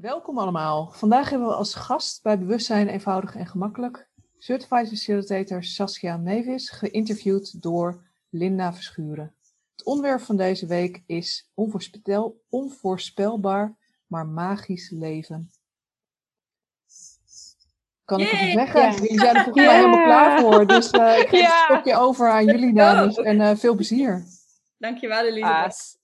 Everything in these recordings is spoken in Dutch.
Welkom allemaal. Vandaag hebben we als gast bij Bewustzijn Eenvoudig en Gemakkelijk Certified Facilitator Saskia Mevis, geïnterviewd door Linda Verschuren. Het onderwerp van deze week is onvoorspel, onvoorspelbaar, maar magisch leven. Kan ik het zeggen? Ja. Jullie zijn er volgens mij helemaal klaar voor. Dus eh, ik geef Ja. het stokje over aan jullie dames. En eh, veel plezier. Dankjewel Elisabeth.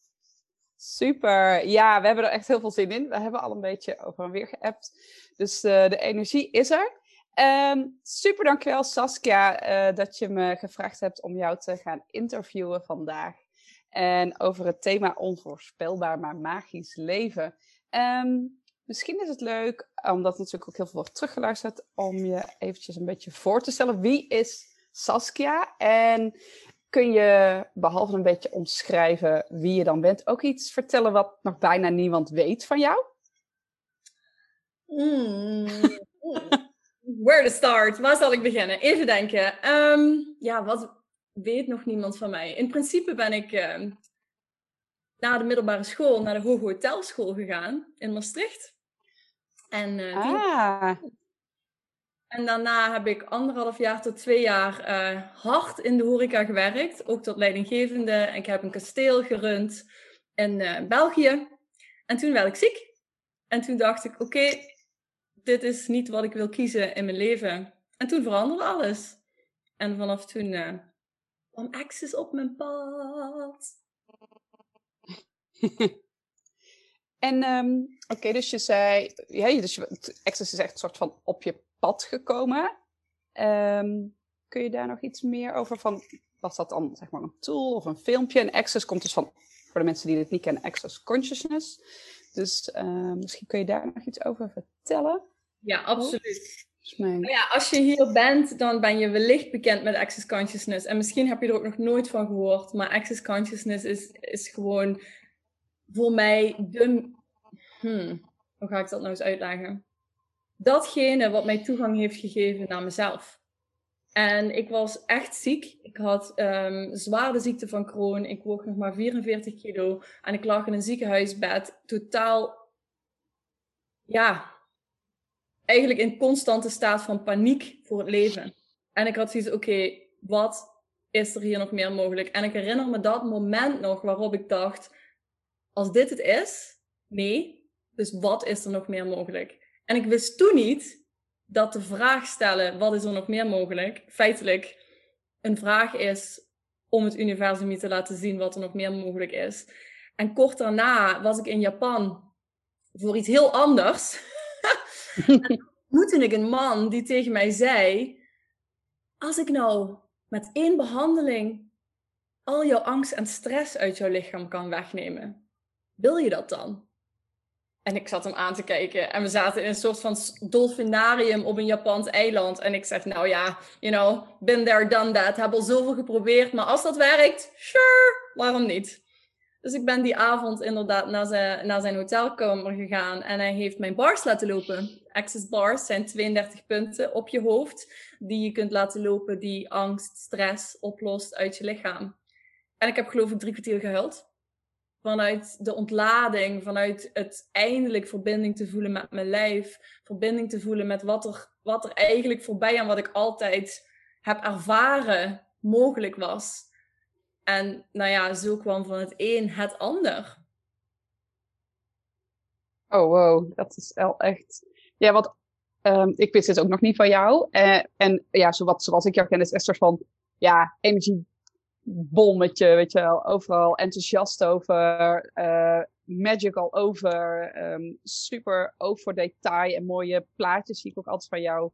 Super. Ja, we hebben er echt heel veel zin in. We hebben al een beetje over en weer geappt. Dus eh, de energie is er. Ehm, super dankjewel Saskia eh, dat je me gevraagd hebt om jou te gaan interviewen vandaag. En over het thema onvoorspelbaar maar magisch leven. Ehm, misschien is het leuk, omdat natuurlijk ook heel veel wordt teruggeluisterd, om je eventjes een beetje voor te stellen. Wie is Saskia? En kun je, behalve een beetje omschrijven wie je dan bent, ook iets vertellen wat nog bijna niemand weet van jou? Mm. Where to start? Waar zal ik beginnen? Even denken. Ehm, ja, wat weet nog niemand van mij? In principe ben ik ehm, na de middelbare school naar de Hoge Hotelschool gegaan in Maastricht. En, die- Ah, en daarna heb ik anderhalf jaar tot twee jaar eh, hard in de horeca gewerkt. Ook tot leidinggevende. Ik heb een kasteel gerund in eh, België. En toen werd ik ziek. En toen dacht ik, oké, dit is niet wat ik wil kiezen in mijn leven. En toen veranderde alles. En vanaf toen eh, kwam Access op mijn pad. en ehm, oké, dus je zei, ja, dus Access is echt een soort van op je pad gekomen. Ehm, kun je daar nog iets meer over van, was dat dan zeg maar een tool of een filmpje? En Access komt dus van, voor de mensen die dit niet kennen, Access Consciousness. Dus eh, misschien kun je daar nog iets over vertellen. Ja, absoluut. Volgens mij- Nou ja, als je hier bent, dan ben je wellicht bekend met Access Consciousness. En misschien heb je er ook nog nooit van gehoord. Maar Access Consciousness is, is gewoon voor mij de... Hmm, hoe ga ik dat nou eens uitleggen? Datgene wat mij toegang heeft gegeven naar mezelf. En ik was echt ziek. Ik had zwaar de ziekte van Crohn. Ik woog nog maar 44 kilo. En ik lag in een ziekenhuisbed. Totaal, ja, eigenlijk in constante staat van paniek voor het leven. En ik had zoiets, oké, wat is er hier nog meer mogelijk? En ik herinner me dat moment nog waarop ik dacht, als dit het is, nee, dus wat is er nog meer mogelijk? En ik wist toen niet dat de vraag stellen, wat is er nog meer mogelijk, feitelijk een vraag is om het universum je te laten zien wat er nog meer mogelijk is. En kort daarna was ik in Japan voor iets heel anders. ontmoette ik een man die tegen mij zei: Als ik nou met één behandeling al jouw angst en stress uit jouw lichaam kan wegnemen, wil je dat dan? En ik zat hem aan te kijken en we zaten in een soort van dolfinarium op een Japans eiland. En ik zeg, nou ja, you know, been there, done that. Heb al zoveel geprobeerd, maar als dat werkt, sure, waarom niet? Dus ik ben die avond inderdaad naar zijn, naar zijn hotelkamer gegaan en hij heeft mijn bars laten lopen. Access bars zijn 32 punten op je hoofd die je kunt laten lopen die angst, stress oplost uit je lichaam. En ik heb geloof ik drie kwartier gehuild. Vanuit de ontlading, vanuit het eindelijk verbinding te voelen met mijn lijf. Verbinding te voelen met wat er, wat er eigenlijk voorbij aan wat ik altijd heb ervaren mogelijk was. En nou ja, zo kwam van het een het ander. Oh, wow, dat is wel echt. Ja, want ehm, ik wist dit ook nog niet van jou. Eh, en ja, zowat, zoals ik jou ken, is soort van ja, energiebommetje, weet je wel. Overal enthousiast over, eh, magical over, ehm, super oog voor detail en mooie plaatjes zie ik ook altijd van jou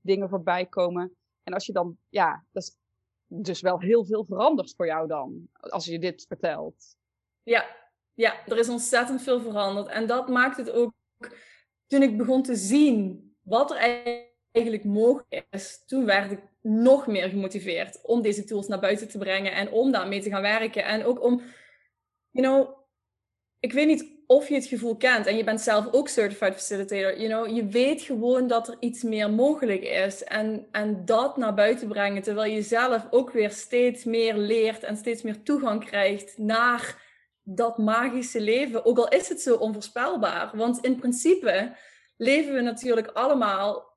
dingen voorbij komen. En als je dan, ja, dat is dus wel heel veel veranderd voor jou dan, als je dit vertelt. Ja, ja, er is ontzettend veel veranderd. En dat maakt het ook, toen ik begon te zien wat er eigenlijk mogelijk is, toen werd ik nog meer gemotiveerd om deze tools naar buiten te brengen en om daarmee te gaan werken. En ook om, you know, ik weet niet of je het gevoel kent en je bent zelf ook certified facilitator, you know, je weet gewoon dat er iets meer mogelijk is en, en dat naar buiten brengen, terwijl je zelf ook weer steeds meer leert en steeds meer toegang krijgt naar dat magische leven, ook al is het zo onvoorspelbaar. Want in principe leven we natuurlijk allemaal.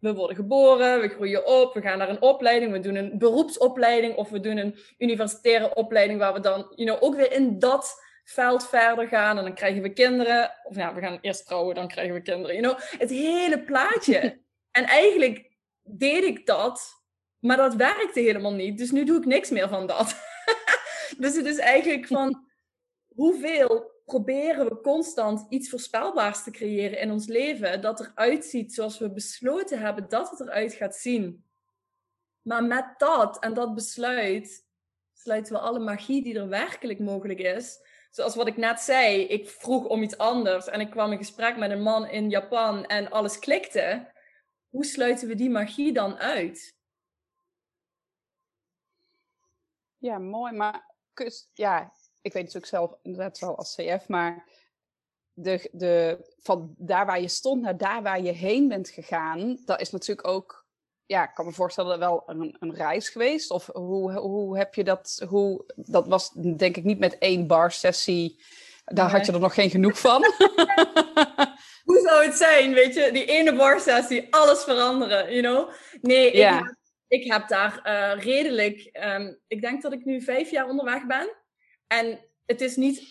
We worden geboren, we groeien op, we gaan naar een opleiding, we doen een beroepsopleiding of we doen een universitaire opleiding waar we dan you know, ook weer in dat veld verder gaan en dan krijgen we kinderen. Of ja, we gaan eerst trouwen, dan krijgen we kinderen. You know, het hele plaatje. en eigenlijk deed ik dat, maar dat werkte helemaal niet. Dus nu doe ik niks meer van dat. dus het is eigenlijk van hoeveel proberen we constant iets voorspelbaars te creëren in ons leven, dat eruit ziet zoals we besloten hebben dat het eruit gaat zien. Maar met dat en dat besluit sluiten we alle magie die er werkelijk mogelijk is. Zoals wat ik net zei, ik vroeg om iets anders en ik kwam in gesprek met een man in Japan en alles klikte. Hoe sluiten we die magie dan uit? Ja, mooi. Maar ja, ik weet natuurlijk zelf inderdaad wel als CF, maar de, de, van daar waar je stond naar daar waar je heen bent gegaan, dat is natuurlijk ook, ja, ik kan me voorstellen, wel een, een reis geweest. Of hoe, hoe heb je dat, hoe, dat was denk ik niet met één bar sessie, daar had je er nog geen genoeg van. hoe zou het zijn, weet je, die ene bar sessie, alles veranderen, you know? Nee, ik, heb, ik heb daar uh, redelijk, um, ik denk dat ik nu vijf jaar onderweg ben. En het is, niet,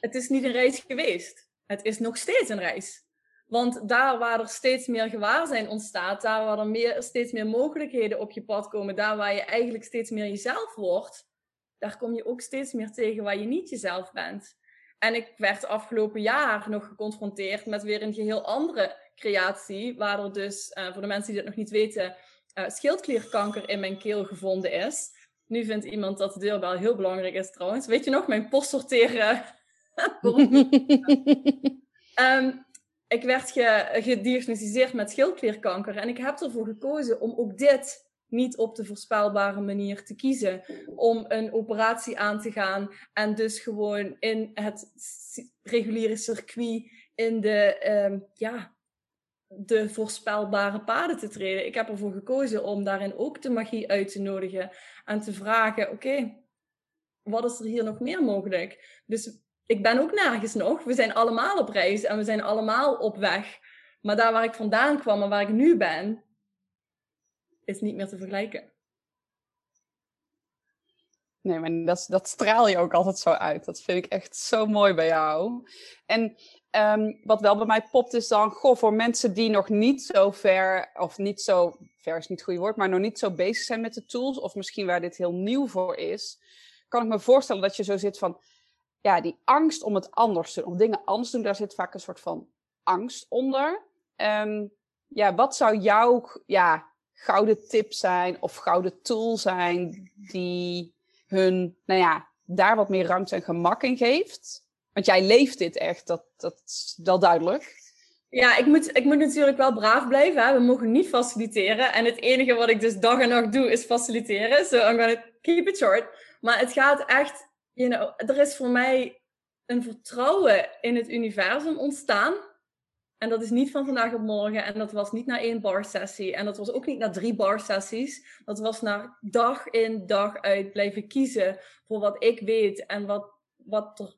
het is niet een reis geweest. Het is nog steeds een reis. Want daar waar er steeds meer gewaarzijn ontstaat, daar waar er meer, steeds meer mogelijkheden op je pad komen, daar waar je eigenlijk steeds meer jezelf wordt, daar kom je ook steeds meer tegen waar je niet jezelf bent. En ik werd afgelopen jaar nog geconfronteerd met weer een geheel andere creatie, waar er dus, uh, voor de mensen die dat nog niet weten, uh, schildklierkanker in mijn keel gevonden is. Nu vindt iemand dat de deurbel heel belangrijk is trouwens. Weet je nog, mijn post sorteren. um, ik werd gediagnosticeerd met schildklierkanker en ik heb ervoor gekozen om ook dit niet op de voorspelbare manier te kiezen. Om een operatie aan te gaan en dus gewoon in het reguliere circuit, in de, um, ja, de voorspelbare paden te treden. Ik heb ervoor gekozen om daarin ook de magie uit te nodigen en te vragen: oké, wat is er hier nog meer mogelijk? Dus ik ben ook nergens nog. We zijn allemaal op reis en we zijn allemaal op weg. Maar daar waar ik vandaan kwam en waar ik nu ben, is niet meer te vergelijken. Nee, maar dat, dat straal je ook altijd zo uit. Dat vind ik echt zo mooi bij jou. En Ehm, wat wel bij mij popt is dan, goh, voor mensen die nog niet zo ver, of niet zo, ver is niet het goede woord, maar nog niet zo bezig zijn met de tools, of misschien waar dit heel nieuw voor is, kan ik me voorstellen dat je zo zit van, ja, die angst om het anders te doen, om dingen anders te doen, daar zit vaak een soort van angst onder. Um, ja, wat zou jouw ja, gouden tip zijn of gouden tool zijn die hun, nou ja, daar wat meer ruimte en gemak in geeft? Want jij leeft dit echt, dat, dat is wel duidelijk. Ja, ik moet, ik moet natuurlijk wel braaf blijven. Hè? We mogen niet faciliteren. En het enige wat ik dus dag en nacht doe, is faciliteren. So I'm gonna keep it short. Maar het gaat echt, you er is voor mij een vertrouwen in het universum ontstaan. En dat is niet van vandaag op morgen. En dat was niet na één bar sessie. En dat was ook niet na drie bar sessies. Dat was na dag in dag uit blijven kiezen voor wat ik weet en wat, wat er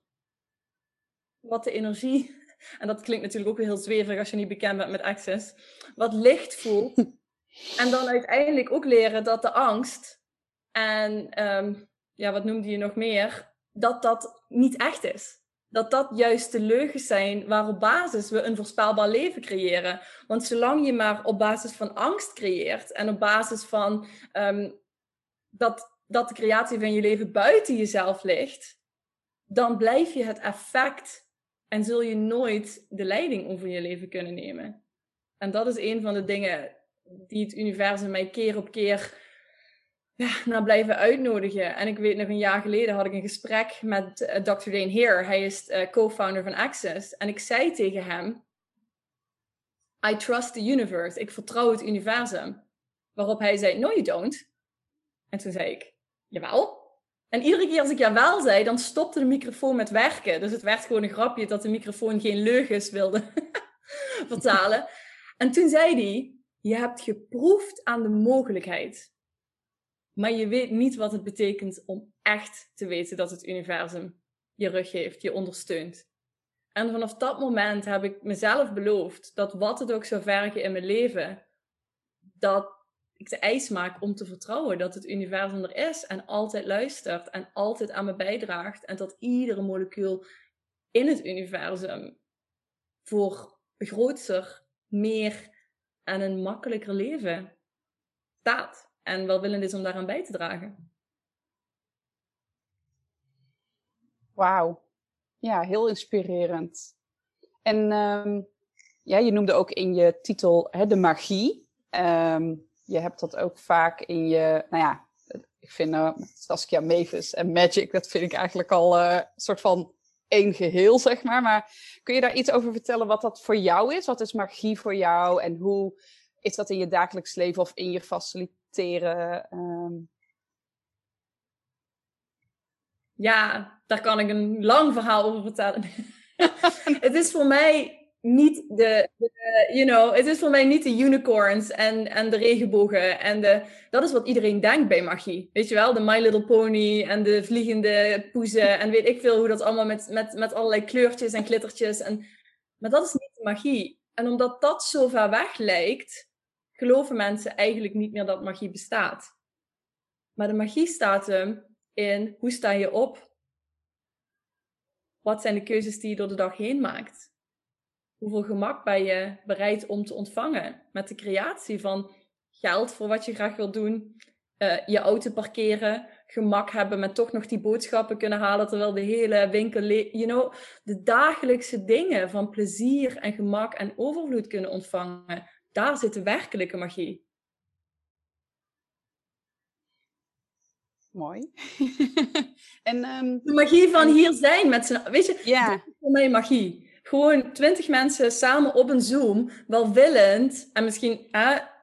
wat de energie, en dat klinkt natuurlijk ook weer heel zweverig als je niet bekend bent met Access, wat licht voelt. en dan uiteindelijk ook leren dat de angst en, um, ja, wat noemde je nog meer, dat dat niet echt is. Dat dat juist de leugens zijn waarop basis we een voorspelbaar leven creëren. Want zolang je maar op basis van angst creëert en op basis van um, dat, dat de creatie van je leven buiten jezelf ligt, dan blijf je het effect en zul je nooit de leiding over je leven kunnen nemen. En dat is een van de dingen die het universum mij keer op keer ja, naar blijven uitnodigen. En ik weet nog een jaar geleden had ik een gesprek met uh, Dr. Dane Heer. Hij is uh, co-founder van Access. En ik zei tegen hem, I trust the universe. Ik vertrouw het universum. Waarop hij zei, no you don't. En toen zei ik, jawel. En iedere keer als ik jawel zei, dan stopte de microfoon met werken. Dus het werd gewoon een grapje dat de microfoon geen leugens wilde vertalen. En toen zei hij, je hebt geproefd aan de mogelijkheid. Maar je weet niet wat het betekent om echt te weten dat het universum je rug heeft, je ondersteunt. En vanaf dat moment heb ik mezelf beloofd dat wat het ook zou vergen in mijn leven, dat ik de eis maak om te vertrouwen dat het universum er is en altijd luistert en altijd aan me bijdraagt en dat iedere molecuul in het universum voor groter, meer en een makkelijker leven staat. En welwillend is om daaraan bij te dragen. Wauw. Ja, heel inspirerend. En um, ja, je noemde ook in je titel hè, de magie. Um, je hebt dat ook vaak in je, nou ja, ik vind uh, Saskia Mavis en Magic, dat vind ik eigenlijk al uh, een soort van één geheel, zeg maar. Maar kun je daar iets over vertellen wat dat voor jou is? Wat is magie voor jou en hoe is dat in je dagelijks leven of in je Um... Ja, daar kan ik een lang verhaal over vertellen. het is voor mij niet de, de, you know, het is voor mij niet de unicorns en, en de regenbogen. En de, dat is wat iedereen denkt bij magie. Weet je wel, de My Little Pony en de vliegende poezen en weet ik veel hoe dat allemaal met, met, met allerlei kleurtjes en glittertjes. En, maar dat is niet de magie. En omdat dat zo ver weg lijkt, geloven mensen eigenlijk niet meer dat magie bestaat. Maar de magie staat hem in hoe sta je op? Wat zijn de keuzes die je door de dag heen maakt? Hoeveel gemak ben je bereid om te ontvangen met de creatie van geld voor wat je graag wilt doen, uh, je auto parkeren, gemak hebben met toch nog die boodschappen kunnen halen terwijl de hele winkel, you know, de dagelijkse dingen van plezier en gemak en overvloed kunnen ontvangen. Daar zit de werkelijke magie. Mooi. en, um... De magie van hier zijn met z'n... Weet je, ja. dat is voor mij magie gewoon twintig mensen samen op een Zoom, welwillend, en misschien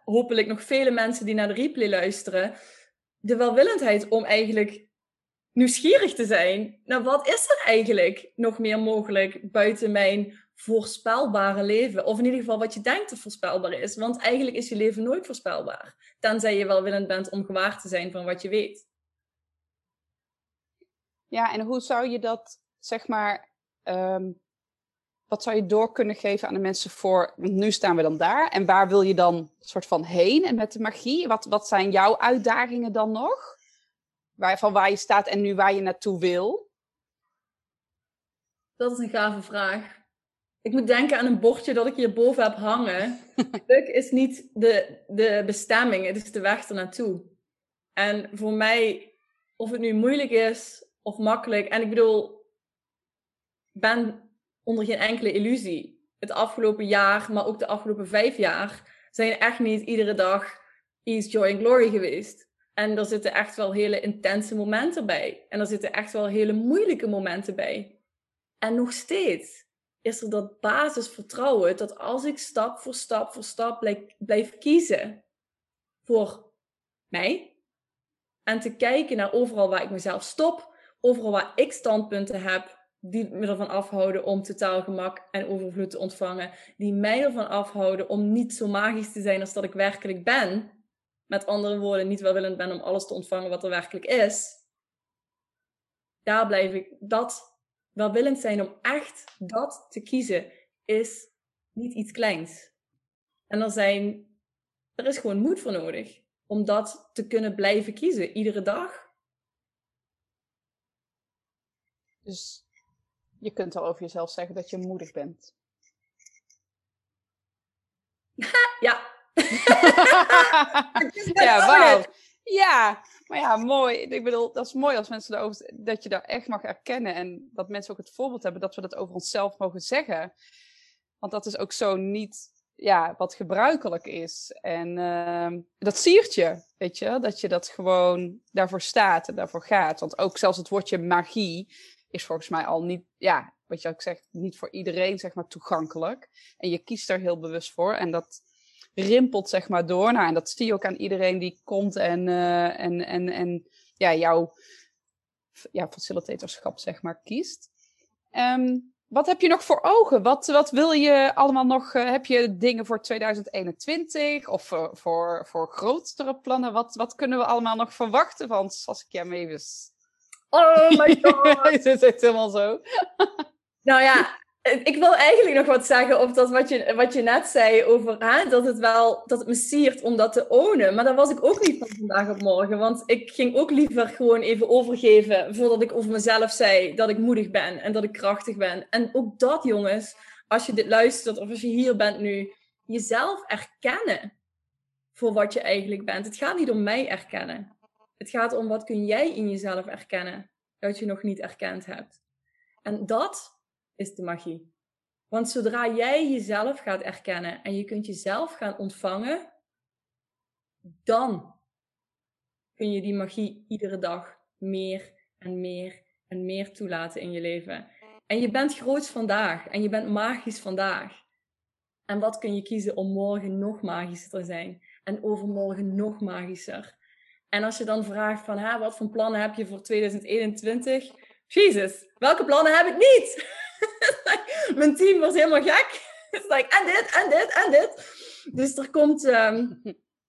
hopelijk nog vele mensen die naar de replay luisteren, de welwillendheid om eigenlijk nieuwsgierig te zijn. Nou, wat is er eigenlijk nog meer mogelijk buiten mijn voorspelbare leven? Of in ieder geval wat je denkt dat voorspelbaar is. Want eigenlijk is je leven nooit voorspelbaar. Tenzij je welwillend bent om gewaar te zijn van wat je weet. Ja, en hoe zou je dat, zeg maar, ehm, wat zou je door kunnen geven aan de mensen voor, want nu staan we dan daar, en waar wil je dan soort van heen en met de magie? Wat, wat zijn jouw uitdagingen dan nog? Waar, van waar je staat en nu waar je naartoe wil? Dat is een gave vraag. Ik moet denken aan een bordje dat ik hierboven heb hangen. Geluk is niet de, de bestemming, het is de weg ernaartoe. En voor mij, of het nu moeilijk is of makkelijk, en ik bedoel, ben onder geen enkele illusie. Het afgelopen jaar, maar ook de afgelopen vijf jaar, zijn echt niet iedere dag ease, joy en glory geweest. En er zitten echt wel hele intense momenten bij. En er zitten echt wel hele moeilijke momenten bij. En nog steeds is er dat basisvertrouwen dat als ik stap voor stap voor stap blijf, kiezen voor mij en te kijken naar overal waar ik mezelf stop, overal waar ik standpunten heb, die me ervan afhouden om totaal gemak en overvloed te ontvangen. Die mij ervan afhouden om niet zo magisch te zijn als dat ik werkelijk ben. Met andere woorden, niet welwillend ben om alles te ontvangen wat er werkelijk is. Daar blijf ik. Dat welwillend zijn om echt dat te kiezen, is niet iets kleins. En er, zijn, er is gewoon moed voor nodig om dat te kunnen blijven kiezen, iedere dag. Dus je kunt al over jezelf zeggen dat je moedig bent. ja. ja, wauw. Ja, maar ja, mooi. Ik bedoel, dat is mooi als mensen dat je daar echt mag erkennen en dat mensen ook het voorbeeld hebben dat we dat over onszelf mogen zeggen. Want dat is ook zo niet ja, wat gebruikelijk is. En uh, dat siert je, weet je, dat je dat gewoon daarvoor staat en daarvoor gaat. Want ook zelfs het woordje magie is volgens mij al niet, ja, wat je ook zegt, niet voor iedereen zeg maar toegankelijk. En je kiest er heel bewust voor en dat rimpelt zeg maar door. Nou, en dat zie je ook aan iedereen die komt en, uh, en, en, en ja, jouw ja, facilitatorschap zeg maar kiest. Um, wat heb je nog voor ogen? Wat, wat wil je allemaal nog? Uh, heb je dingen voor 2021 of uh, voor, voor grotere plannen? Wat, wat kunnen we allemaal nog verwachten van Saskia Mewis? Oh my god. Je zit echt helemaal zo. Nou ja, ik wil eigenlijk nog wat zeggen op dat wat je, wat je net zei over dat het wel dat het me siert om dat te ownen. Maar dat was ik ook niet van vandaag op morgen. Want ik ging ook liever gewoon even overgeven voordat ik over mezelf zei dat ik moedig ben en dat ik krachtig ben. En ook dat, jongens, als je dit luistert of als je hier bent nu, jezelf erkennen voor wat je eigenlijk bent. Het gaat niet om mij erkennen. Het gaat om wat kun jij in jezelf erkennen dat je nog niet erkend hebt. En dat is de magie. Want zodra jij jezelf gaat erkennen en je kunt jezelf gaan ontvangen, dan kun je die magie iedere dag meer en meer en meer toelaten in je leven. En je bent groot vandaag en je bent magisch vandaag. En wat kun je kiezen om morgen nog magischer te zijn en overmorgen nog magischer? En als je dan vraagt van, ha, wat voor plannen heb je voor 2021? Jezus, welke plannen heb ik niet? Mijn team was helemaal gek. Like, en dit, en dit, en dit. Dus er komt, ehm,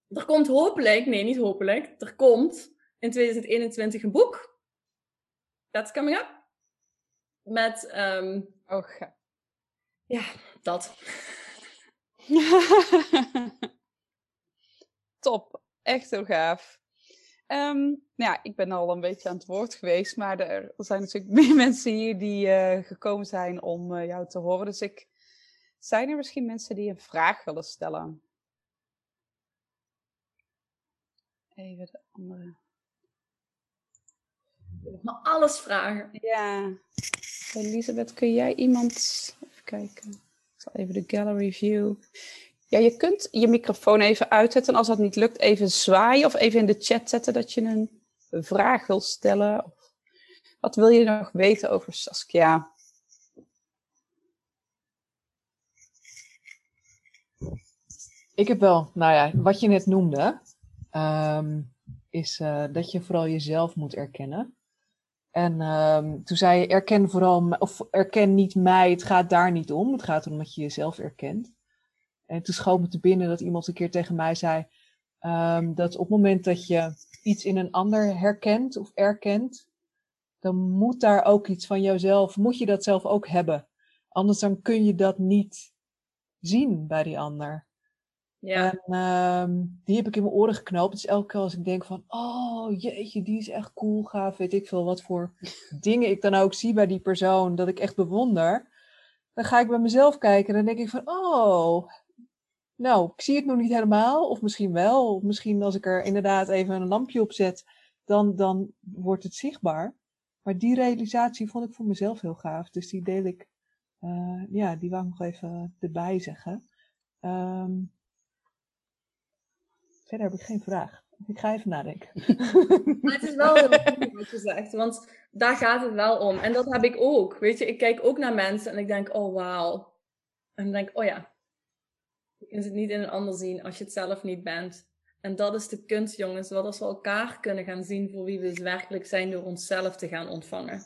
er komt hopelijk, nee, niet hopelijk, er komt in 2021 een boek. That's coming up. Met, um, oh, ja, dat. Top, echt heel gaaf. Um, nou ja, ik ben al een beetje aan het woord geweest, maar er, zijn natuurlijk meer mensen hier die uh, gekomen zijn om uh, jou te horen. Dus ik, zijn er misschien mensen die een vraag willen stellen? Even de andere. Maar alles vragen. Ja. Elisabeth, kun jij iemand. Even kijken. Ik zal even de gallery view. Ja, je kunt je microfoon even uitzetten. Als dat niet lukt, even zwaaien of even in de chat zetten dat je een vraag wil stellen. Wat wil je nog weten over Saskia? Ik heb wel, nou ja, wat je net noemde, um, is uh, dat je vooral jezelf moet erkennen. En um, toen zei je, erken vooral, of erken niet mij, het gaat daar niet om. Het gaat erom dat je jezelf erkent. En toen schoot me te binnen dat iemand een keer tegen mij zei um, dat op het moment dat je iets in een ander herkent of erkent, dan moet daar ook iets van jouzelf, moet je dat zelf ook hebben. Anders dan kun je dat niet zien bij die ander. Ja. En um, die heb ik in mijn oren geknoopt. Dus elke keer als ik denk van, oh jeetje, die is echt cool, gaaf, weet ik veel wat voor dingen ik dan ook zie bij die persoon, dat ik echt bewonder. Dan ga ik bij mezelf kijken en dan denk ik van, oh, nou, ik zie het nog niet helemaal, of misschien wel. Misschien als ik er inderdaad even een lampje op zet, dan, dan wordt het zichtbaar. Maar die realisatie vond ik voor mezelf heel gaaf. Dus die deel ik, uh, ja, die wou ik nog even erbij zeggen. Um, verder heb ik geen vraag. Ik ga even nadenken. Maar het is wel heel goed wat je zegt, want daar gaat het wel om. En dat heb ik ook. Weet je, ik kijk ook naar mensen en ik denk, oh wauw. En dan denk ik, oh ja, je kunt het niet in een ander zien als je het zelf niet bent. En dat is de kunst, jongens. Wat als we elkaar kunnen gaan zien voor wie we dus werkelijk zijn door onszelf te gaan ontvangen.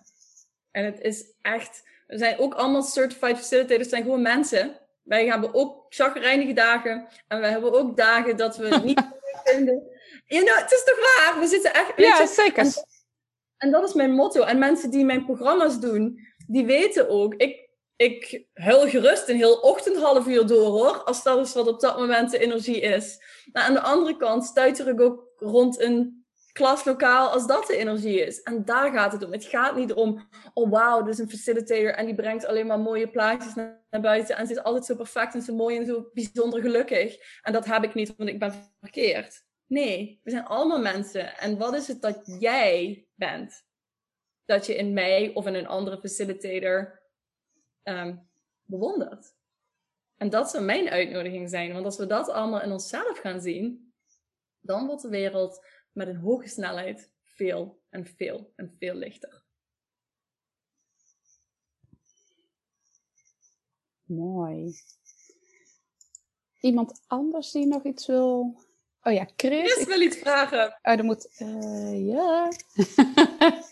En het is echt, we zijn ook allemaal certified facilitators, zijn gewoon mensen. Wij hebben ook chagrijnige dagen. En we hebben ook dagen dat we het niet vinden. You know, het is toch waar? We zitten echt... Ja, zeker. En, en dat is mijn motto. En mensen die mijn programma's doen, die weten ook, ik, ik heel gerust een heel ochtend half uur door hoor. Als dat is wat op dat moment de energie is. Maar aan de andere kant stuiter ik ook rond een klaslokaal als dat de energie is. En daar gaat het om. Het gaat niet om, oh wauw, dus een facilitator en die brengt alleen maar mooie plaatjes naar buiten. En ze is altijd zo perfect en zo mooi en zo bijzonder gelukkig. En dat heb ik niet, want ik ben verkeerd. Nee, we zijn allemaal mensen. En wat is het dat jij bent? Dat je in mij of in een andere facilitator um, bewondert. En dat zou mijn uitnodiging zijn. Want als we dat allemaal in onszelf gaan zien, dan wordt de wereld met een hoge snelheid veel en veel en veel lichter. Mooi. Iemand anders die nog iets wil? Oh ja, Chris. Chris wil iets vragen. Oh, dan moet... Uh, ja.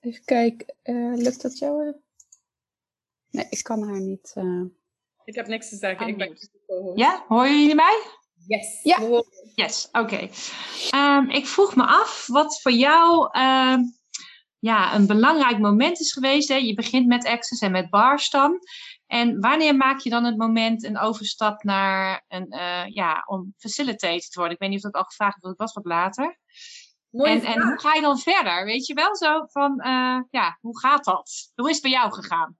Even kijken. Uh, lukt dat jou? Nee, ik kan haar niet. Uh... Ik heb niks te zeggen. Ik ben ja, horen jullie mij? Yes. Ja. Yes, oké. Okay. Um, ik vroeg me af wat voor jou uh, ja, een belangrijk moment is geweest. Hè? Je begint met Access en met Bars dan. En wanneer maak je dan het moment een overstap naar een, uh, ja, om facilitator te worden? Ik weet niet of dat al gevraagd wordt, het was wat later. en, en hoe ga je dan verder? Weet je wel zo van, uh, ja, hoe gaat dat? Hoe is het bij jou gegaan?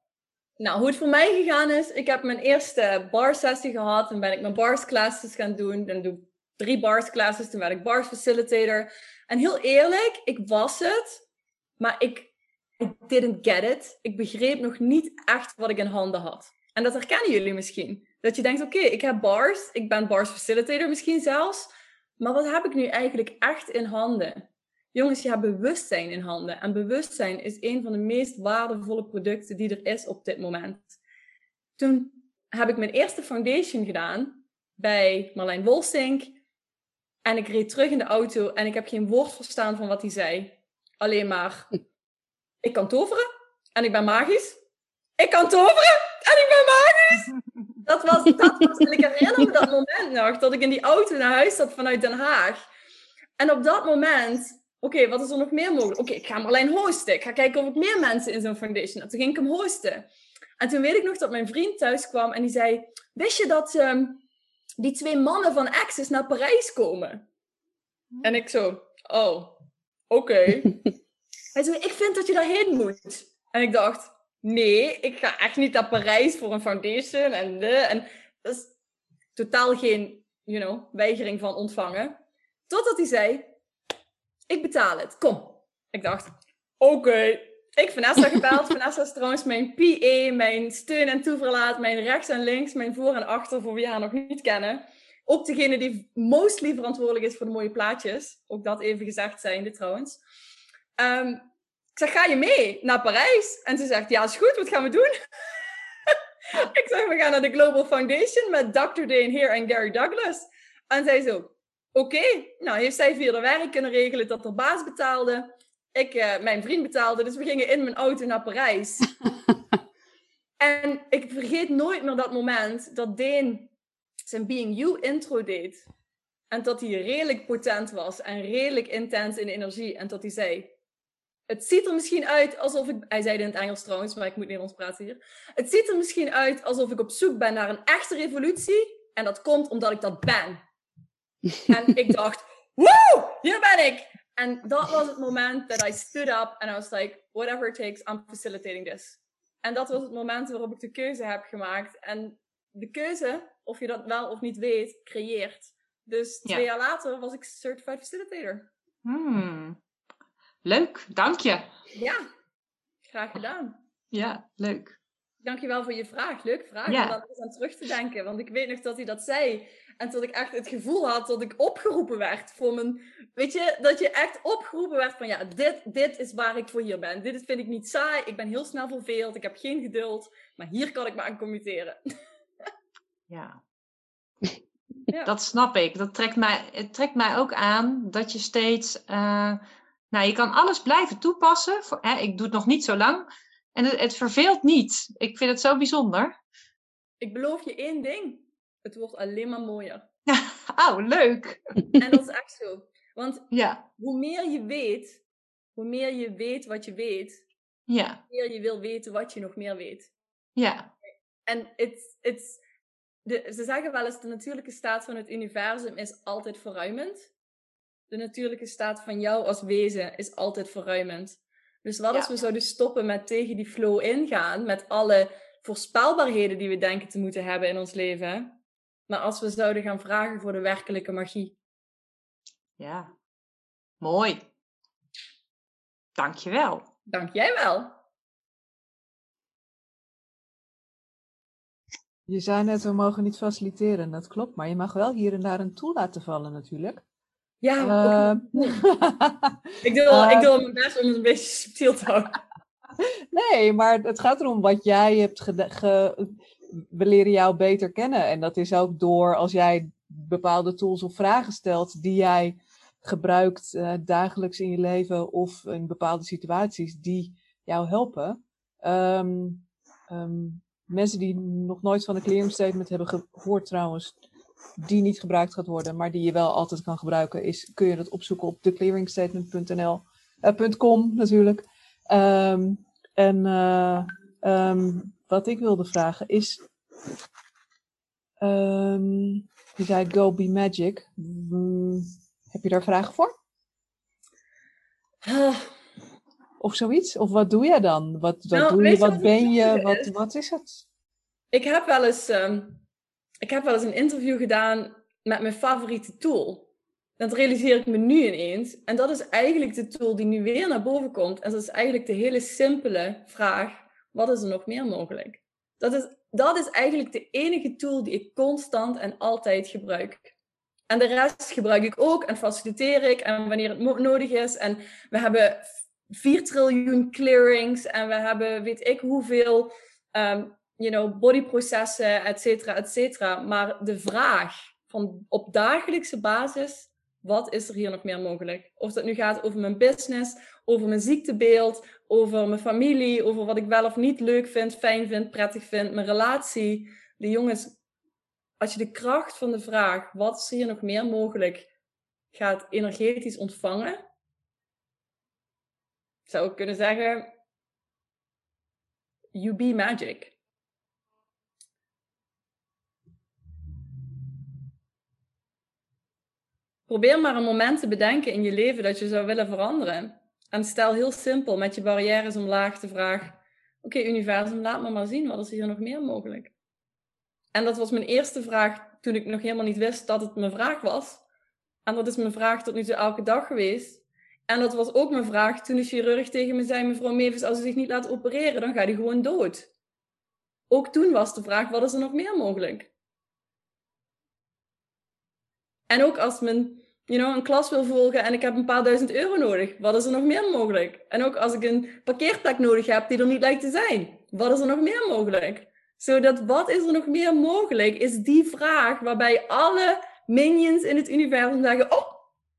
Nou, hoe het voor mij gegaan is, ik heb mijn eerste bar sessie gehad. en ben ik mijn bars classes gaan doen. Dan doe ik drie bars classes, toen werd ik bars facilitator. En heel eerlijk, ik was het, maar ik I didn't get it. Ik begreep nog niet echt wat ik in handen had. En dat herkennen jullie misschien. Dat je denkt, oké, ik heb bars, ik ben bars facilitator misschien zelfs. Maar wat heb ik nu eigenlijk echt in handen? Jongens, je hebt bewustzijn in handen. En bewustzijn is een van de meest waardevolle producten die er is op dit moment. Toen heb ik mijn eerste foundation gedaan bij Marlijn Wolsink. En ik reed terug in de auto en ik heb geen woord verstaan van wat hij zei. Alleen maar ik kan toveren en ik ben magisch. Ik kan toveren en ik ben magisch. Dat was, dat was, en ik herinner me dat moment nog, dat ik in die auto naar huis zat vanuit Den Haag. En op dat moment, oké, wat is er nog meer mogelijk? Oké, ik ga hem alleen hosten. Ik ga kijken of ik meer mensen in zo'n foundation heb. Toen ging ik hem hosten. En toen weet ik nog dat mijn vriend thuis kwam en die zei, wist je dat um, die twee mannen van Access naar Parijs komen? En ik zo, oh, oké. Hij zei, ik vind dat je daarheen moet. En ik dacht, nee, ik ga echt niet naar Parijs voor een foundation. En, de, en dat is totaal geen, you know, weigering van ontvangen. Totdat hij zei, ik betaal het, kom. Ik dacht, oké. Ik Vanessa gebeld. Vanessa is trouwens mijn PA, mijn steun en toeverlaat, mijn rechts en links, mijn voor en achter, voor wie haar nog niet kennen. Ook degene die mostly verantwoordelijk is voor de mooie plaatjes. Ook dat even gezegd zijnde trouwens. Um, ik zeg, ga je mee naar Parijs? En ze zegt, ja, is goed, wat gaan we doen? ik zeg, we gaan naar de Global Foundation met Dr. Dane Heer en Gary Douglas. En zij zo, oké. Nou, heeft zij via de werk kunnen regelen dat de baas betaalde. Ik, uh, mijn vriend betaalde, dus we gingen in mijn auto naar Parijs. en ik vergeet nooit meer dat moment dat Dane zijn Being You intro deed. En dat hij redelijk potent was en redelijk intens in energie. En dat hij zei, het ziet er misschien uit alsof ik. Hij zei het in het Engels trouwens, maar ik moet Nederlands praten hier. Het ziet er misschien uit alsof ik op zoek ben naar een echte revolutie. En dat komt omdat ik dat ben. En ik dacht, woe, hier ben ik. En dat was het moment dat I stood up and I was like, whatever it takes, I'm facilitating this. En dat was het moment waarop ik de keuze heb gemaakt. En de keuze, of je dat wel of niet weet, creëert. Dus twee jaar later was ik certified facilitator. Hmm. Leuk, dank je. Ja, graag gedaan. Ja, leuk. Dankjewel voor je vraag. Leuke vraag ja. om daar eens aan terug te denken. Want ik weet nog dat hij dat zei. En dat ik echt het gevoel had dat ik opgeroepen werd voor mijn... Weet je, dat je echt opgeroepen werd van... Ja, dit, dit is waar ik voor hier ben. Dit vind ik niet saai. Ik ben heel snel verveeld. Ik heb geen geduld. Maar hier kan ik me aan committeren. Ja. ja. Dat snap ik. Dat trekt mij, het trekt mij ook aan dat je steeds... Uh, nou, je kan alles blijven toepassen. Voor, hè, ik doe het nog niet zo lang. En het, het verveelt niet. Ik vind het zo bijzonder. Ik beloof je één ding. Het wordt alleen maar mooier. oh, leuk. En dat is echt zo. Want ja. hoe meer je weet, hoe meer je weet wat je weet, ja. hoe meer je wil weten wat je nog meer weet. Ja. En it's, it's, de, ze zeggen wel eens, de natuurlijke staat van het universum is altijd verruimend de natuurlijke staat van jou als wezen is altijd verruimend. Dus wat als we zouden stoppen met tegen die flow ingaan, met alle voorspelbaarheden die we denken te moeten hebben in ons leven, maar als we zouden gaan vragen voor de werkelijke magie. Ja, mooi. Dankjewel. Dank jij wel. Je zei net, we mogen niet faciliteren. Dat klopt, maar je mag wel hier en daar een tool laten vallen natuurlijk. Ja, uh, ik, doe wel, uh, ik doe mijn best om het een beetje subtiel te houden. Nee, maar het gaat erom wat jij hebt ge, We leren jou beter kennen. En dat is ook door als jij bepaalde tools of vragen stelt die jij gebruikt uh, dagelijks in je leven of in bepaalde situaties die jou helpen. Um, um, mensen die nog nooit van een clearing statement hebben gehoord trouwens, die niet gebruikt gaat worden, maar die je wel altijd kan gebruiken, is, kun je dat opzoeken op theclearingstatement.nl. Uh, .com natuurlijk. Ehm, en eh, ehm, wat ik wilde vragen is. ehm, je zei Go Be Magic. Mm, heb je daar vragen voor? Ah, Of zoiets? Of wat doe jij dan? Wat, wat Nou, doe je? Wat ben je? Wat, is? wat is het? ik, heb wel eens, ehm, ik heb wel eens een interview gedaan met mijn favoriete tool. Dat realiseer ik me nu ineens. En dat is eigenlijk de tool die nu weer naar boven komt. En dat is eigenlijk de hele simpele vraag: wat is er nog meer mogelijk? Dat is, dat is eigenlijk de enige tool die ik constant en altijd gebruik. En de rest gebruik ik ook en faciliteer ik en wanneer het nodig is. En we hebben 4 triljoen clearings en we hebben weet ik hoeveel ehm, you know, bodyprocessen, et cetera, et cetera. Maar de vraag van op dagelijkse basis, wat is er hier nog meer mogelijk? Of dat nu gaat over mijn business, over mijn ziektebeeld, over mijn familie, over wat ik wel of niet leuk vind, fijn vind, prettig vind, mijn relatie. De jongens, als je de kracht van de vraag, wat is hier nog meer mogelijk, gaat energetisch ontvangen, zou ik kunnen zeggen, you be magic. Probeer maar een moment te bedenken in je leven dat je zou willen veranderen. En stel heel simpel met je barrières omlaag de vraag: Oké, universum, laat me maar zien, wat is hier nog meer mogelijk? En dat was mijn eerste vraag toen ik nog helemaal niet wist dat het mijn vraag was. En dat is mijn vraag tot nu toe elke dag geweest. En dat was ook mijn vraag toen de chirurg tegen me zei: Mevrouw Mevis, als u zich niet laat opereren, dan gaat u gewoon dood. Ook toen was de vraag: wat is er nog meer mogelijk? En ook als men you know, een klas wil volgen en ik heb een paar duizend euro nodig, wat is er nog meer mogelijk? En ook als ik een parkeerplek nodig heb die er niet lijkt te zijn, wat is er nog meer mogelijk? Zodat wat is er nog meer mogelijk, is die vraag waarbij alle minions in het universum zeggen, oh,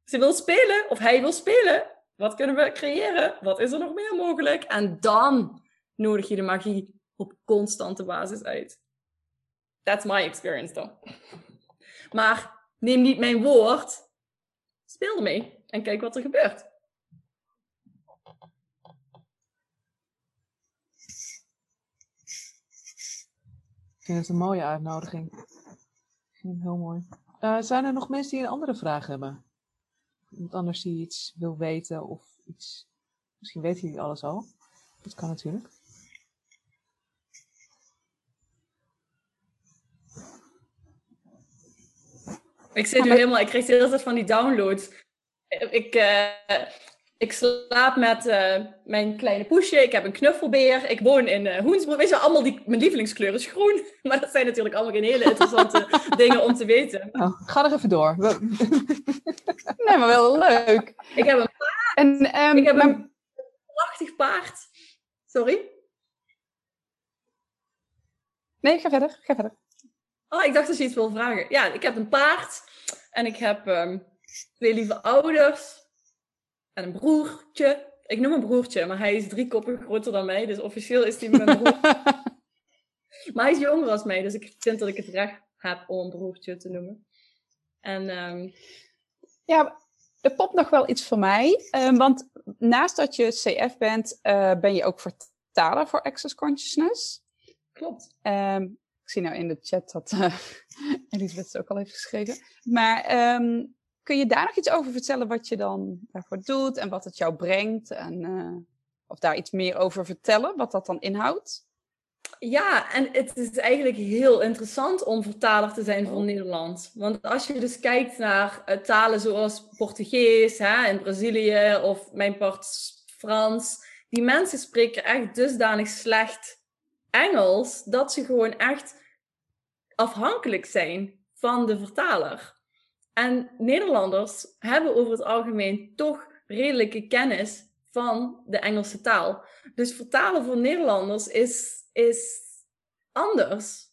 ze wil spelen of hij wil spelen. Wat kunnen we creëren? Wat is er nog meer mogelijk? En dan nodig je de magie op constante basis uit. That's my experience dan. Maar neem niet mijn woord. Speel ermee en kijk wat er gebeurt. Ik vind het een mooie uitnodiging. Heel mooi. Eh, zijn er nog mensen die een andere vraag hebben? Iemand anders die iets wil weten of iets... Misschien weten jullie alles al. Dat kan natuurlijk. Ik zit nu helemaal, ik kreeg de hele tijd van die downloads. Ik, eh, ik slaap met eh, mijn kleine poesje. Ik heb een knuffelbeer. Ik woon in uh, Hoensbroek. Weet je, allemaal die, mijn lievelingskleur is groen. Maar dat zijn natuurlijk allemaal geen hele interessante dingen om te weten. Oh, ga er even door. Nee, maar wel leuk. Ik heb een, En, ehm, ik heb maar- een prachtig paard. Sorry? Nee, ga verder. Ga verder. Oh, ik dacht dat je iets wil vragen. Ja, ik heb een paard. En ik heb ehm, twee lieve ouders. En een broertje. Ik noem hem broertje, maar hij is drie koppen groter dan mij. Dus officieel is hij mijn broer. maar hij is jonger dan mij. Dus ik vind dat ik het recht heb om een broertje te noemen. En ehm, Ja, er popt nog wel iets voor mij. Ehm, want naast dat je CF bent, eh, ben je ook vertaler voor Access Consciousness. klopt. Ik zie nou in de chat dat eh Elisabeth het ook al heeft geschreven. Maar ehm, kun je daar nog iets over vertellen wat je dan daarvoor doet en wat het jou brengt? En, eh, of daar iets meer over vertellen, wat dat dan inhoudt? Ja, en het is eigenlijk heel interessant om vertaler te zijn voor Nederlands. Want als je dus kijkt naar eh, talen zoals Portugees hè, in Brazilië of mijn part Frans, die mensen spreken echt dusdanig slecht Engels dat ze gewoon echt afhankelijk zijn van de vertaler. En Nederlanders hebben over het algemeen toch redelijke kennis van de Engelse taal. Dus vertalen voor Nederlanders is, is anders.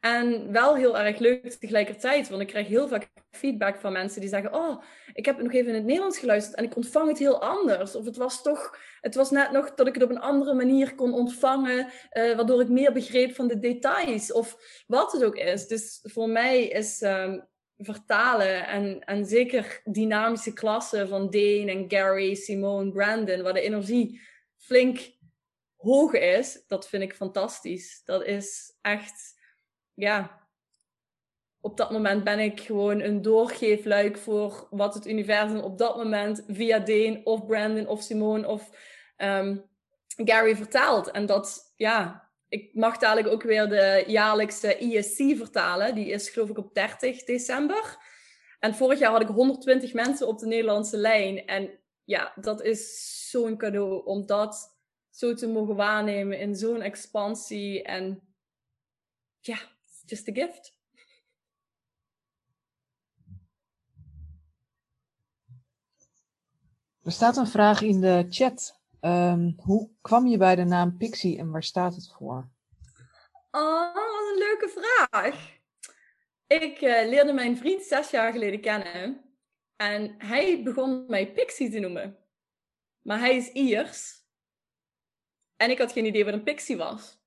En wel heel erg leuk tegelijkertijd, want ik krijg heel vaak feedback van mensen die zeggen: Oh, ik heb het nog even in het Nederlands geluisterd en ik ontvang het heel anders. Of het was toch, het was net nog dat ik het op een andere manier kon ontvangen, eh, waardoor ik meer begreep van de details of wat het ook is. Dus voor mij is ehm, vertalen en, en zeker dynamische klassen van Dane en Gary, Simone, Brandon, waar de energie flink hoog is, dat vind ik fantastisch. Dat is echt, ja. Op dat moment ben ik gewoon een doorgeefluik voor wat het universum op dat moment via Dane of Brandon of Simone of ehm, Gary vertaalt. En dat, ja, ik mag dadelijk ook weer de jaarlijkse ESC vertalen. Die is geloof ik op 30 december. En vorig jaar had ik 120 mensen op de Nederlandse lijn. En ja, dat is zo'n cadeau om dat zo te mogen waarnemen in zo'n expansie. En ja, just a gift. Er staat een vraag in de chat. Um, hoe kwam je bij de naam Pixie en waar staat het voor? Oh, wat een leuke vraag. Ik uh, leerde mijn vriend zes jaar geleden kennen. En hij begon mij Pixie te noemen. Maar hij is Iers. En ik had geen idee wat een pixie was.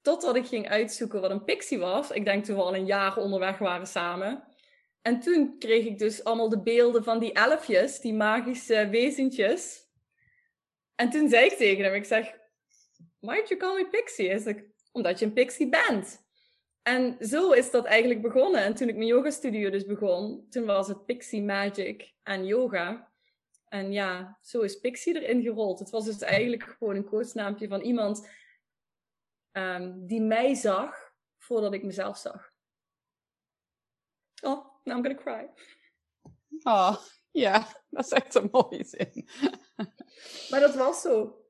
Totdat ik ging uitzoeken wat een pixie was. Ik denk toen we al een jaar onderweg waren samen. En toen kreeg ik dus allemaal de beelden van die elfjes, die magische wezentjes. En toen zei ik tegen hem, ik zeg, why you call me pixie? Is ik, omdat je een pixie bent. En zo is dat eigenlijk begonnen. En toen ik mijn yoga studio dus begon, toen was het Pixie Magic en yoga. En ja, zo is Pixie erin gerold. Het was dus eigenlijk gewoon een koosnaampje van iemand um, die mij zag voordat ik mezelf zag. Oh, now I'm gonna cry. Oh, ja, dat is echt een mooie zin. maar dat was zo.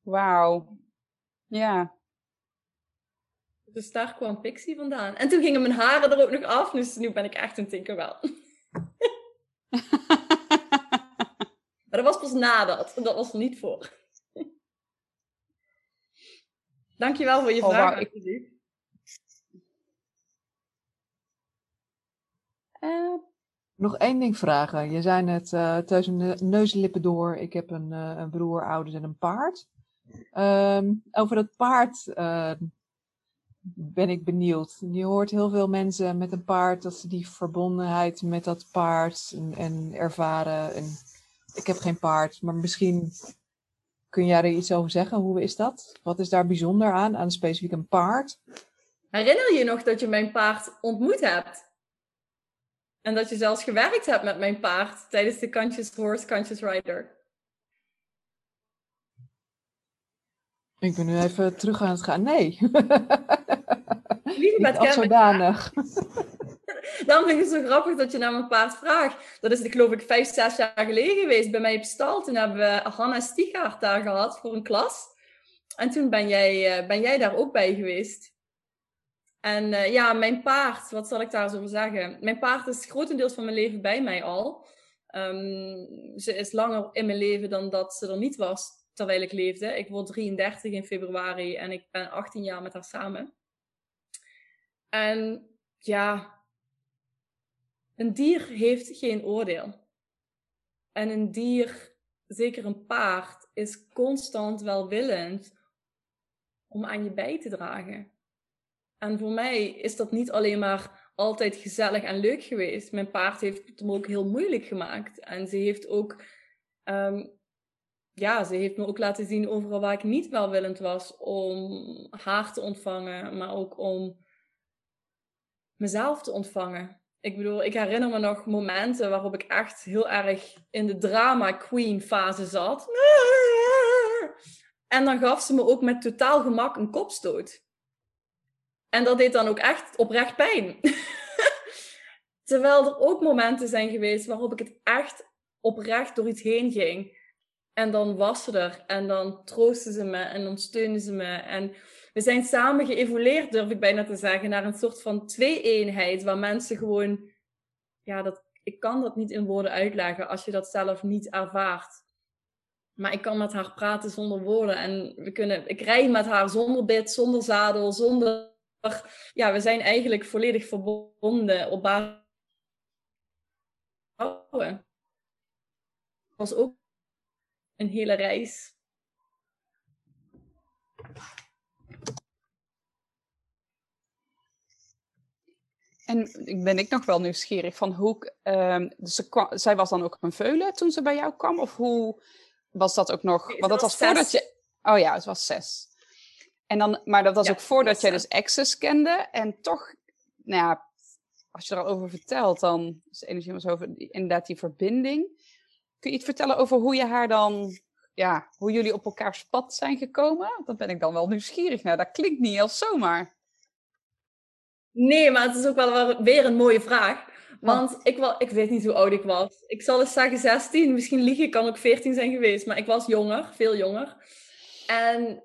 Wauw. Ja. Dus daar kwam Pixie vandaan. En toen gingen mijn haren er ook nog af, dus nu ben ik echt een Tinkerbell. Maar dat was pas nadat. Dat was er niet voor. Dankjewel voor je oh, vraag. Ik... Nog één ding vragen. Je zei net uh, tussen neus en lippen door. Ik heb een, uh, een broer, ouders en een paard. Um, over dat paard uh, ben ik benieuwd. Je hoort heel veel mensen met een paard dat ze die verbondenheid met dat paard en, en ervaren. En ik heb geen paard, maar misschien kun jij er iets over zeggen. Hoe is dat? Wat is daar bijzonder aan, aan specifiek een paard? Herinner je nog dat je mijn paard ontmoet hebt? En dat je zelfs gewerkt hebt met mijn paard tijdens de Conscious Horse, Conscious Rider. Ik ben nu even terug aan het gaan. Nee. Niet zodanig. Dan vind ik het zo grappig dat je naar mijn paard vraagt. Dat is, geloof ik, vijf, zes jaar geleden geweest bij mij op stal. Toen hebben we Hanna Stigaard daar gehad voor een klas. En toen ben jij, uh, ben jij daar ook bij geweest. En uh, ja, mijn paard, wat zal ik daar zo over zeggen? Mijn paard is grotendeels van mijn leven bij mij al. Um, ze is langer in mijn leven dan dat ze er niet was terwijl ik leefde. Ik word 33 in februari en ik ben 18 jaar met haar samen. En ja, een dier heeft geen oordeel. En een dier, zeker een paard, is constant welwillend om aan je bij te dragen. En voor mij is dat niet alleen maar altijd gezellig en leuk geweest. Mijn paard heeft het me ook heel moeilijk gemaakt. En ze heeft ook, um, ja, ze heeft me ook laten zien overal waar ik niet welwillend was om haar te ontvangen, maar ook om mezelf te ontvangen. Ik bedoel, ik herinner me nog momenten waarop ik echt heel erg in de drama queen fase zat. En dan gaf ze me ook met totaal gemak een kopstoot. En dat deed dan ook echt oprecht pijn. Terwijl er ook momenten zijn geweest waarop ik het echt oprecht door iets heen ging. En dan was ze er. En dan troostte ze me en dan ze me. En we zijn samen geëvolueerd, durf ik bijna te zeggen, naar een soort van twee-eenheid. Waar mensen gewoon, ja, dat, ik kan dat niet in woorden uitleggen als je dat zelf niet ervaart. Maar ik kan met haar praten zonder woorden. En we kunnen, ik rij met haar zonder bit, zonder zadel, zonder. Ja, we zijn eigenlijk volledig verbonden op basis. Het was ook een hele reis. En ben ik nog wel nieuwsgierig van hoe. Um, dus ze zij was dan ook een veulen toen ze bij jou kwam? Of hoe, was dat ook nog... Nee, want dat was was voordat je... Oh ja, het was zes. En dan, maar dat was Ja, ook voordat dat jij dus Access kende. En toch, nou ja, als je er al over vertelt, dan is de energie was over inderdaad die verbinding. Kun je iets vertellen over hoe je haar dan, ja, hoe jullie op elkaars pad zijn gekomen? Dat ben ik dan wel nieuwsgierig naar. Dat klinkt niet heel zomaar. Nee, maar het is ook wel weer- weer een mooie vraag. Want ik, wel, ik weet niet hoe oud ik was. Ik zal eens zeggen 16. Misschien lieg ik, kan ook 14 zijn geweest. Maar ik was jonger, veel jonger. En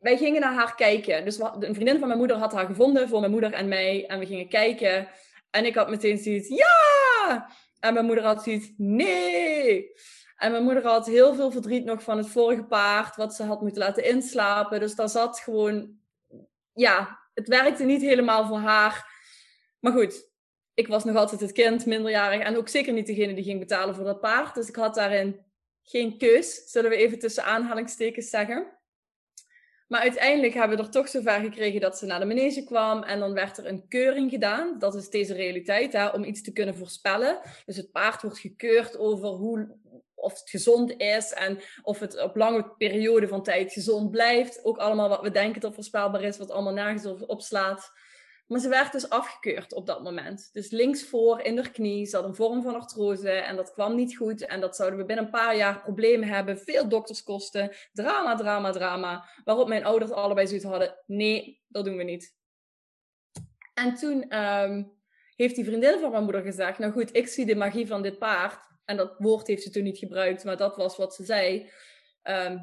wij gingen naar haar kijken. Dus een vriendin van mijn moeder had haar gevonden voor mijn moeder en mij. En we gingen kijken. En ik had meteen zoiets, ja! En mijn moeder had zoiets, nee! En mijn moeder had heel veel verdriet nog van het vorige paard, wat ze had moeten laten inslapen. Dus daar zat gewoon, ja, het werkte niet helemaal voor haar. Maar goed, ik was nog altijd het kind, minderjarig. En ook zeker niet degene die ging betalen voor dat paard. Dus ik had daarin geen keus, zullen we even tussen aanhalingstekens zeggen. Maar uiteindelijk hebben we er toch zover gekregen dat ze naar de manege kwam. En dan werd er een keuring gedaan. Dat is deze realiteit, hè, om iets te kunnen voorspellen. Dus het paard wordt gekeurd over hoe, of het gezond is en of het op lange periode van tijd gezond blijft. Ook allemaal wat we denken dat voorspelbaar is, wat allemaal nergens op- opslaat. Maar ze werd dus afgekeurd op dat moment. Dus linksvoor in haar knie zat een vorm van artrose en dat kwam niet goed. En dat zouden we binnen een paar jaar problemen hebben. Veel dokterskosten, drama, drama, drama. Waarop mijn ouders allebei zoiets hadden, nee, dat doen we niet. En toen ehm, heeft die vriendin van mijn moeder gezegd, nou goed, ik zie de magie van dit paard. En dat woord heeft ze toen niet gebruikt, maar dat was wat ze zei. Ehm,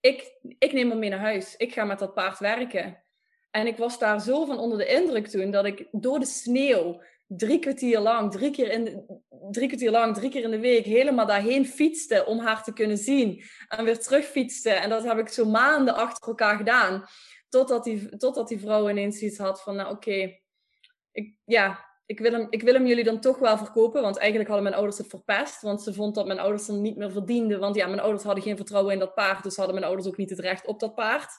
ik, ik neem hem mee naar huis. Ik ga met dat paard werken. En ik was daar zo van onder de indruk toen dat ik door de sneeuw drie kwartier lang, drie keer in de, drie kwartier lang, drie keer in de week helemaal daarheen fietste om haar te kunnen zien. En weer terug fietste. En dat heb ik zo maanden achter elkaar gedaan. Totdat die, totdat die vrouw ineens iets had van, nou oké, ik, ja, ik wil, hem, ik wil hem jullie dan toch wel verkopen. Want eigenlijk hadden mijn ouders het verpest. Want ze vond dat mijn ouders hem niet meer verdienden. Want ja, mijn ouders hadden geen vertrouwen in dat paard. Dus hadden mijn ouders ook niet het recht op dat paard.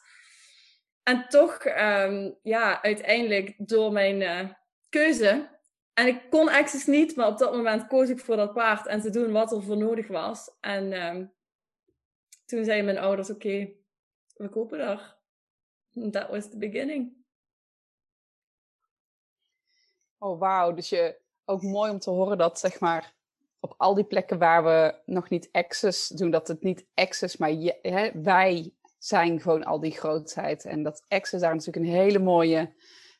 En toch, ehm, ja, uiteindelijk door mijn eh, keuze. En ik kon Access niet, maar op dat moment koos ik voor dat paard en te doen wat er voor nodig was. En ehm, toen zeiden mijn ouders: Oké, we kopen daar. That was the beginning. Oh, wauw. Dus je, ook mooi om te horen dat, zeg maar, op al die plekken waar we nog niet access doen, dat het niet access, maar hè, wij zijn gewoon al die grootheid. En dat access daar natuurlijk een hele mooie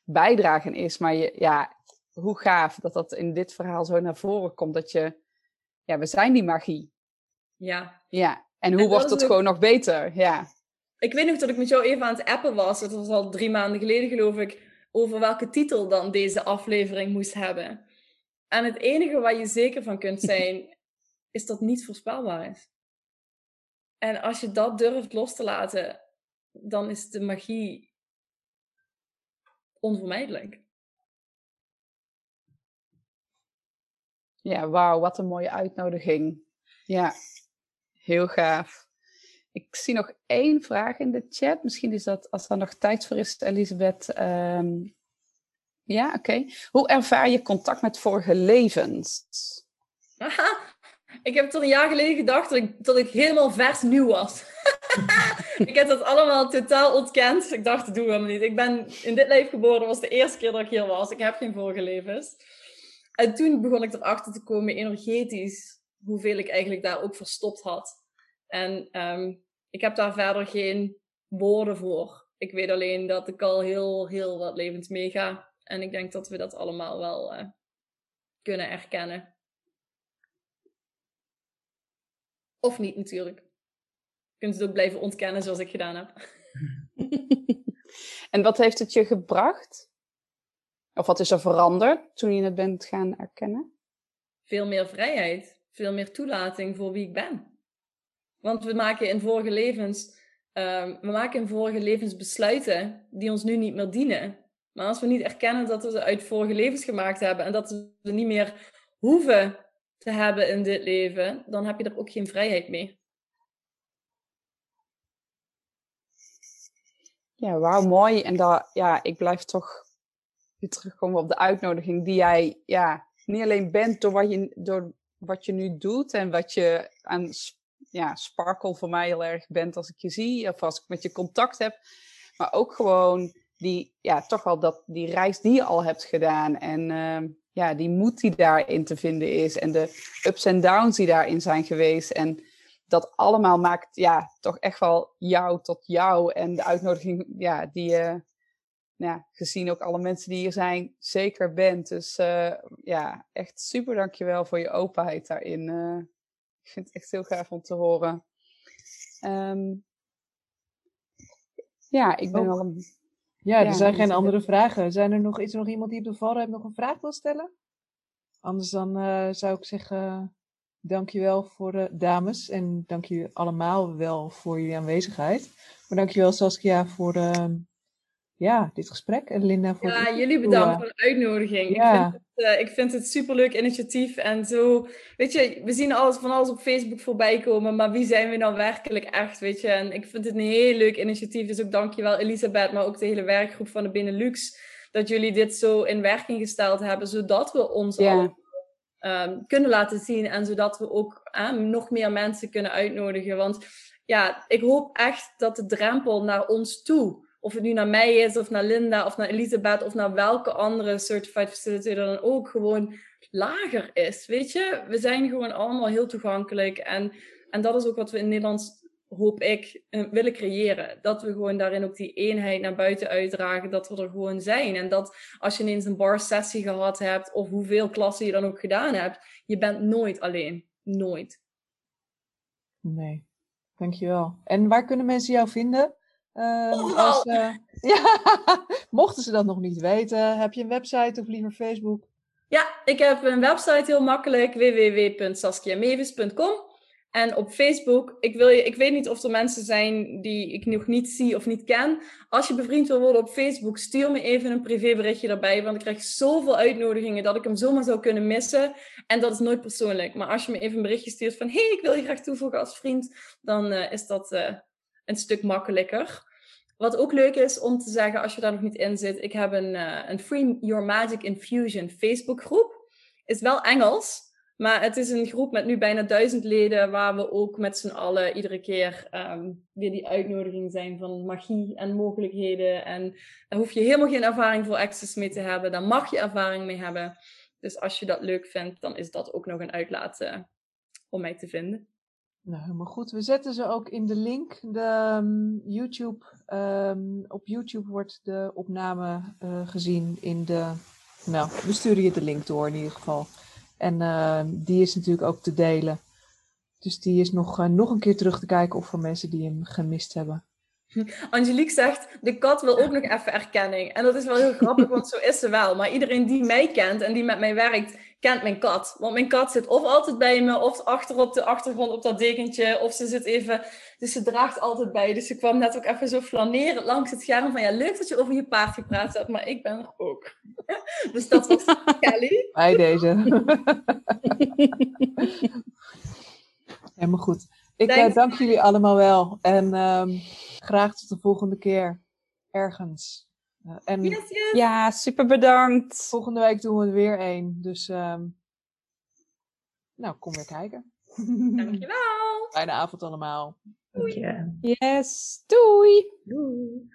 bijdrage in is. Maar je, ja, hoe gaaf dat dat in dit verhaal zo naar voren komt. Dat je, ja, we zijn die magie. Ja. Ja. En hoe dat wordt het ook- gewoon nog beter? Ja. Ik weet nog dat ik met jou even aan het appen was. Het was al drie maanden geleden, geloof ik. Over welke titel dan deze aflevering moest hebben. En het enige waar je zeker van kunt zijn, is dat niet voorspelbaar is. En als je dat durft los te laten, dan is de magie onvermijdelijk. Ja, wauw, wat een mooie uitnodiging. Ja, heel gaaf. Ik zie nog één vraag in de chat. Misschien is dat, als er nog tijd voor is, Elisabeth. ehm, ja, oké. Hoe ervaar je contact met vorige levens? ik heb tot een jaar geleden gedacht dat ik, dat ik helemaal vers nieuw was. ik heb dat allemaal totaal ontkend. Ik dacht, dat doen we helemaal niet. Ik ben in dit leven geboren. Dat was de eerste keer dat ik hier was. Ik heb geen vorige levens. En toen begon ik erachter te komen, energetisch, hoeveel ik eigenlijk daar ook verstopt had. En ehm, ik heb daar verder geen woorden voor. Ik weet alleen dat ik al heel, heel wat levens meega. En ik denk dat we dat allemaal wel eh, kunnen erkennen. Of niet natuurlijk. Je kunt het ook blijven ontkennen zoals ik gedaan heb. en wat heeft het je gebracht? Of wat is er veranderd toen je het bent gaan erkennen? Veel meer vrijheid. Veel meer toelating voor wie ik ben. Want we maken in vorige levens, ehm, we maken in vorige levens besluiten die ons nu niet meer dienen. Maar als we niet erkennen dat we ze uit vorige levens gemaakt hebben en dat we ze niet meer hoeven te hebben in dit leven, dan heb je er ook geen vrijheid mee. Ja, wauw, mooi. En dat, ja, ik blijf toch weer terugkomen op de uitnodiging die jij ja, niet alleen bent door wat je, door wat je nu doet en wat je aan ja, sparkle voor mij heel erg bent als ik je zie of als ik met je contact heb. Maar ook gewoon die, ja, toch wel dat, die reis die je al hebt gedaan. En ehm, ja, die moed die daarin te vinden is. En de ups en downs die daarin zijn geweest. En dat allemaal maakt ja, toch echt wel jou tot jou. En de uitnodiging ja, die je, ja, gezien ook alle mensen die hier zijn, zeker bent. Dus uh, ja, echt super dankjewel voor je openheid daarin. Uh, ik vind het echt heel gaaf om te horen. Um, ja, ik ben een... Ja, er Ja, zijn geen andere vragen. Zijn er nog, is er nog iemand die op de valreep nog een vraag wil stellen? Anders dan eh, zou ik zeggen, dankjewel voor de dames. En dank jullie allemaal wel voor jullie aanwezigheid. Maar dankjewel Saskia voor ehm, ja, dit gesprek. En Linda voor Ja, jullie bedankt voor de uitnodiging. Ja. Ik, vind het, eh, ik vind het superleuk initiatief. En zo, weet je, we zien alles van alles op Facebook voorbij komen. Maar wie zijn we nou werkelijk echt, weet je? En ik vind het een heel leuk initiatief. Dus ook dankjewel Elisabeth, maar ook de hele werkgroep van de Benelux. Dat jullie dit zo in werking gesteld hebben. Zodat we ons Ja. al ehm, kunnen laten zien. En zodat we ook eh, nog meer mensen kunnen uitnodigen. Want ja, ik hoop echt dat de drempel naar ons toe, of het nu naar mij is, of naar Linda, of naar Elisabeth, of naar welke andere certified facilitator dan ook, gewoon lager is. Weet je, we zijn gewoon allemaal heel toegankelijk. En, en dat is ook wat we in Nederland, hoop ik, eh, willen creëren. Dat we gewoon daarin ook die eenheid naar buiten uitdragen, dat we er gewoon zijn. En dat als je ineens een bar sessie gehad hebt, of hoeveel klassen je dan ook gedaan hebt, je bent nooit alleen. Nooit. Nee, dankjewel. En waar kunnen mensen jou vinden? Ehm, als, eh, ja, mochten ze dat nog niet weten, heb je een website of liever Facebook? Ja, ik heb een website heel makkelijk, www.saskiamevis.com. En op Facebook, ik, wil je, ik weet niet of er mensen zijn die ik nog niet zie of niet ken. Als je bevriend wil worden op Facebook, stuur me even een privéberichtje erbij. Want ik krijg zoveel uitnodigingen dat ik hem zomaar zou kunnen missen. En dat is nooit persoonlijk. Maar als je me even een berichtje stuurt van... hey, ik wil je graag toevoegen als vriend. Dan eh, is dat eh, een stuk makkelijker. Wat ook leuk is om te zeggen, als je daar nog niet in zit, ik heb een, eh, een Free Your Magic Infusion Facebook groep. Is wel Engels, maar het is een groep met nu bijna duizend leden, waar we ook met z'n allen iedere keer ehm, weer die uitnodiging zijn van magie en mogelijkheden. En daar hoef je helemaal geen ervaring voor access mee te hebben, daar mag je ervaring mee hebben. Dus als je dat leuk vindt, dan is dat ook nog een uitlaat eh, om mij te vinden. Nou, helemaal goed. We zetten ze ook in de link. De, ehm, YouTube, ehm, op YouTube wordt de opname eh, gezien in de... Nou, we sturen je de link door in ieder geval. En ehm, die is natuurlijk ook te delen. Dus die is nog, eh, nog een keer terug te kijken of voor mensen die hem gemist hebben. Angelique zegt, de kat wil ook nog even erkenning. En dat is wel heel grappig, want zo is ze wel. Maar iedereen die mij kent en die met mij werkt, kent mijn kat. Want mijn kat zit of altijd bij me, of achter op de achtergrond op dat dekentje, of ze zit even... Dus ze draagt altijd bij. Dus ze kwam net ook even zo flaneren langs het scherm van, ja, leuk dat je over je paard gepraat hebt, maar ik ben er ook. dus dat was Kelly. Bij deze. helemaal goed. Ik eh, dank jullie allemaal wel. En ehm, graag tot de volgende keer. Ergens. Eh, en Yes, yes. Ja, super bedankt. volgende week doen we er weer één. Dus ehm, nou, kom weer kijken. Dankjewel. Fijne avond allemaal. Je. Yes, doei. Doei.